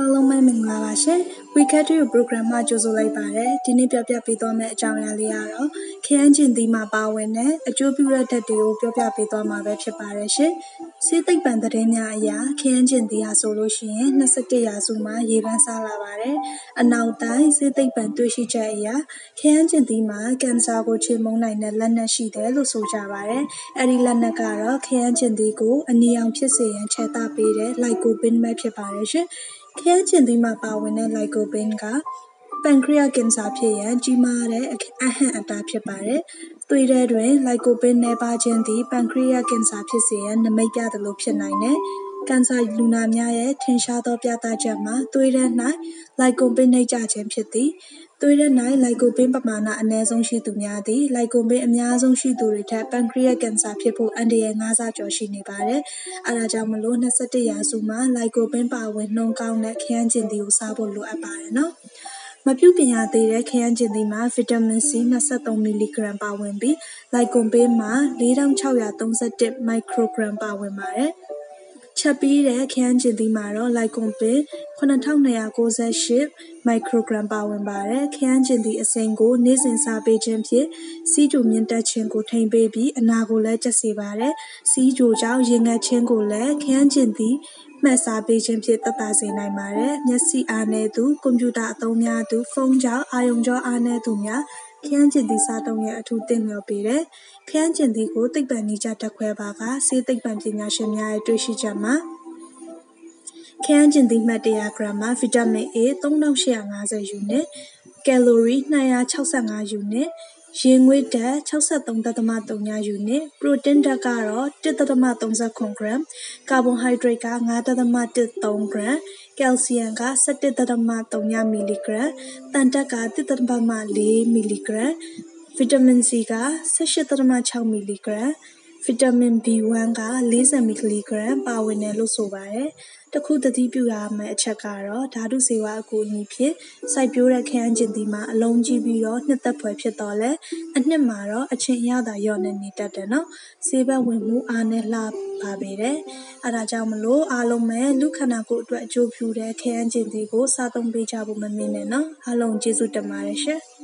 အားလုံးပဲမင်္ဂလာပါရှင် Weekend to Program မှာကြိုဆိုလိုက်ပါတယ်ဒီနေ့ပြောပြပေးသွားမယ့်အကြောင်းအရာလေးကတော့ခရမ်းကျင်သီးမှာပါဝင်တဲ့အကျိုးပြုတဲ့ဓာတ်တွေကိုပြောပြပေးသွားမှာပဲဖြစ်ပါတယ်ရှင်စေးသိပ်ပံသတင်းများအရာခရမ်းကျင်သီးဟာဆိုလို့ရှိရင်21ရာစုမှာရေပန်းစားလာပါတယ်အနောက်တိုင်းစေးသိပ်ပံတွေ့ရှိချက်အရာခရမ်းကျင်သီးမှာကင်ဆာကိုချေမှုန်းနိုင်တဲ့လက်နက်ရှိတယ်လို့ဆိုကြပါတယ်အဲ့ဒီလက်နက်ကတော့ခရမ်းကျင်သီးကိုအနီအောင်ဖြစ်စေရန်ခြေသပေးတဲ့လိုက်ကိုပင်ပဲဖြစ်ပါတယ်ရှင် ခရမ်းကျင်သီးမှာပါဝင်တဲ့လိုက်ကိုပင်ကပန်ခရီးယားကင်ဆာဖြစ်ရန် ကြီးမားတဲ့အဟန့်အတားဖြစ်ပါတယ်။သွေးထဲတွင်လိုက်ကိုပင်နည်းပါးခြင်းသည် ပန်ခရီးယားကင်ဆာဖြစ်စေရန်နမိတ်ပြသလိုဖြစ်နိုင်တယ်။ကင်ဆာလူနာများရဲ့ထင်ရှားသောပြသချက်မှာသွေးထဲ၌လိုက်ကိုပင်နှိပ်ကျခြင်းဖြစ်သည်။ သွေးထဲ၌လိုက်ကိုပင်ပမာဏအနည်းဆုံးရှိသူများသည် လိုက်ကိုပင်အများဆုံးရှိသူတွေထက်ပန်ခရီးယားကင်ဆာဖြစ်ဖို့အန္တရာယ်၅ဆကျော်ရှိနေပါတယ်။အဲဒါကြောင့်မလို့21ရာစုမှာလိုက်ကိုပင်ပါဝင်နှုန်းကောင်းတဲ့ခရမ်းကျင်သီးကိုစားဖို့လိုအပ်ပါတယ်နော်။မပြုပြင်ရသေးတဲ့ခရမ်းကျင်သီးမှာဗီတာမင် C 23မီလီဂရမ်ပါဝင်ပြီးလိုက်ကွန်ပေးမှာ4631မိုက်ခရိုဂရမ်ပါဝင်ပါတယ်။ ချက်ပြီးတဲ့ခရမ်းကျင်သီးမှာတော့လိုက်ကွန်ပင်9298မိုက်ခရိုဂရမ်ပါဝင်ပါတယ်။ခရမ်းကျင်သီးအစိမ်းကို နေ့စဉ်စားပေးခြင်းဖြင့်စီးကျူမြင့်တက်ခြင်းကိုထိန်းပေးပြီးအနာကိုလည်းကျက်စေပါတယ်။စီးကျူကြောင့်ရင်ငတ်ခြင်းကိုလည်းခရမ်းကျင်သီးမှတ်စားပေးခြင်းဖြင့်သက်သာစေနိုင်ပါတယ်။မျက်စိအားနည်းသူ၊ကွန်ပျူတာအသုံးများသူ၊ဖုန်းကြောင့်အာရုံကြောအားနည်းသူများ ခရမ်းကျင်သီးစားသုံးရန် အထူးသင့်လျော်ပေတယ်။ခရမ်းကျင်သီးကို သိပ္ပံနည်းကျ ဓာတ်ခွဲပါက ဆေးသိပ္ပံပညာရှင်များရဲ့ တွေ့ရှိချက်မှာ ခရမ်းကျင်သီးမှတ်100ဂရမ်မှာ ဗီတာမင် A 3850 ယူနစ်၊ကယ်လိုရီ 265 ယူနစ် ရေငွေ့ဓာတ် 63.3ယူနစ်၊ပရိုတင်းဓာတ်ကတော့1.37ဂရမ်၊ကာဗွန်ဟိုက်ဒရိတ်က5.13ဂရမ်၊ ကယ်လ်ဆီယမ်က17.0မီလီဂရမ်၊သံဓာတ်က1.4 မီလီဂရမ်၊ဗီတာမင်စီက18.6 မီလီဂရမ် ဗီတာမင် B1 က 40မီလီဂရမ်ပါဝင်တယ်လို့ဆိုပါတယ်။တစ်ခုသတိပြုရမယ့်အချက်ကတော့ဓာတုဆေးဝါးအကူအညီဖြင့်စိုက်ပျိုးတဲ့ခရမ်းကျင်သီးမှာအလုံးကြီးပြီးတော့နှစ်သက်ဖွယ်ဖြစ်တော့လဲအနှစ်မှာတော့အချင်းအရသာလျော့နေနေတတ်တယ်နော်။ဆေးဘက်ဝင်မှုအားနဲ့လှပါပေတယ်။အဲဒါကြောင့်မလို့အားလုံးပဲလူခန္ဓာကိုယ်အတွက်အကျိုးပြုတဲ့ခရမ်းကျင်သီးကိုစားသုံးပေးကြဖို့မမေ့နဲ့နော်။အားလုံးကျေးဇူးတင်ပါတယ်ရှင်။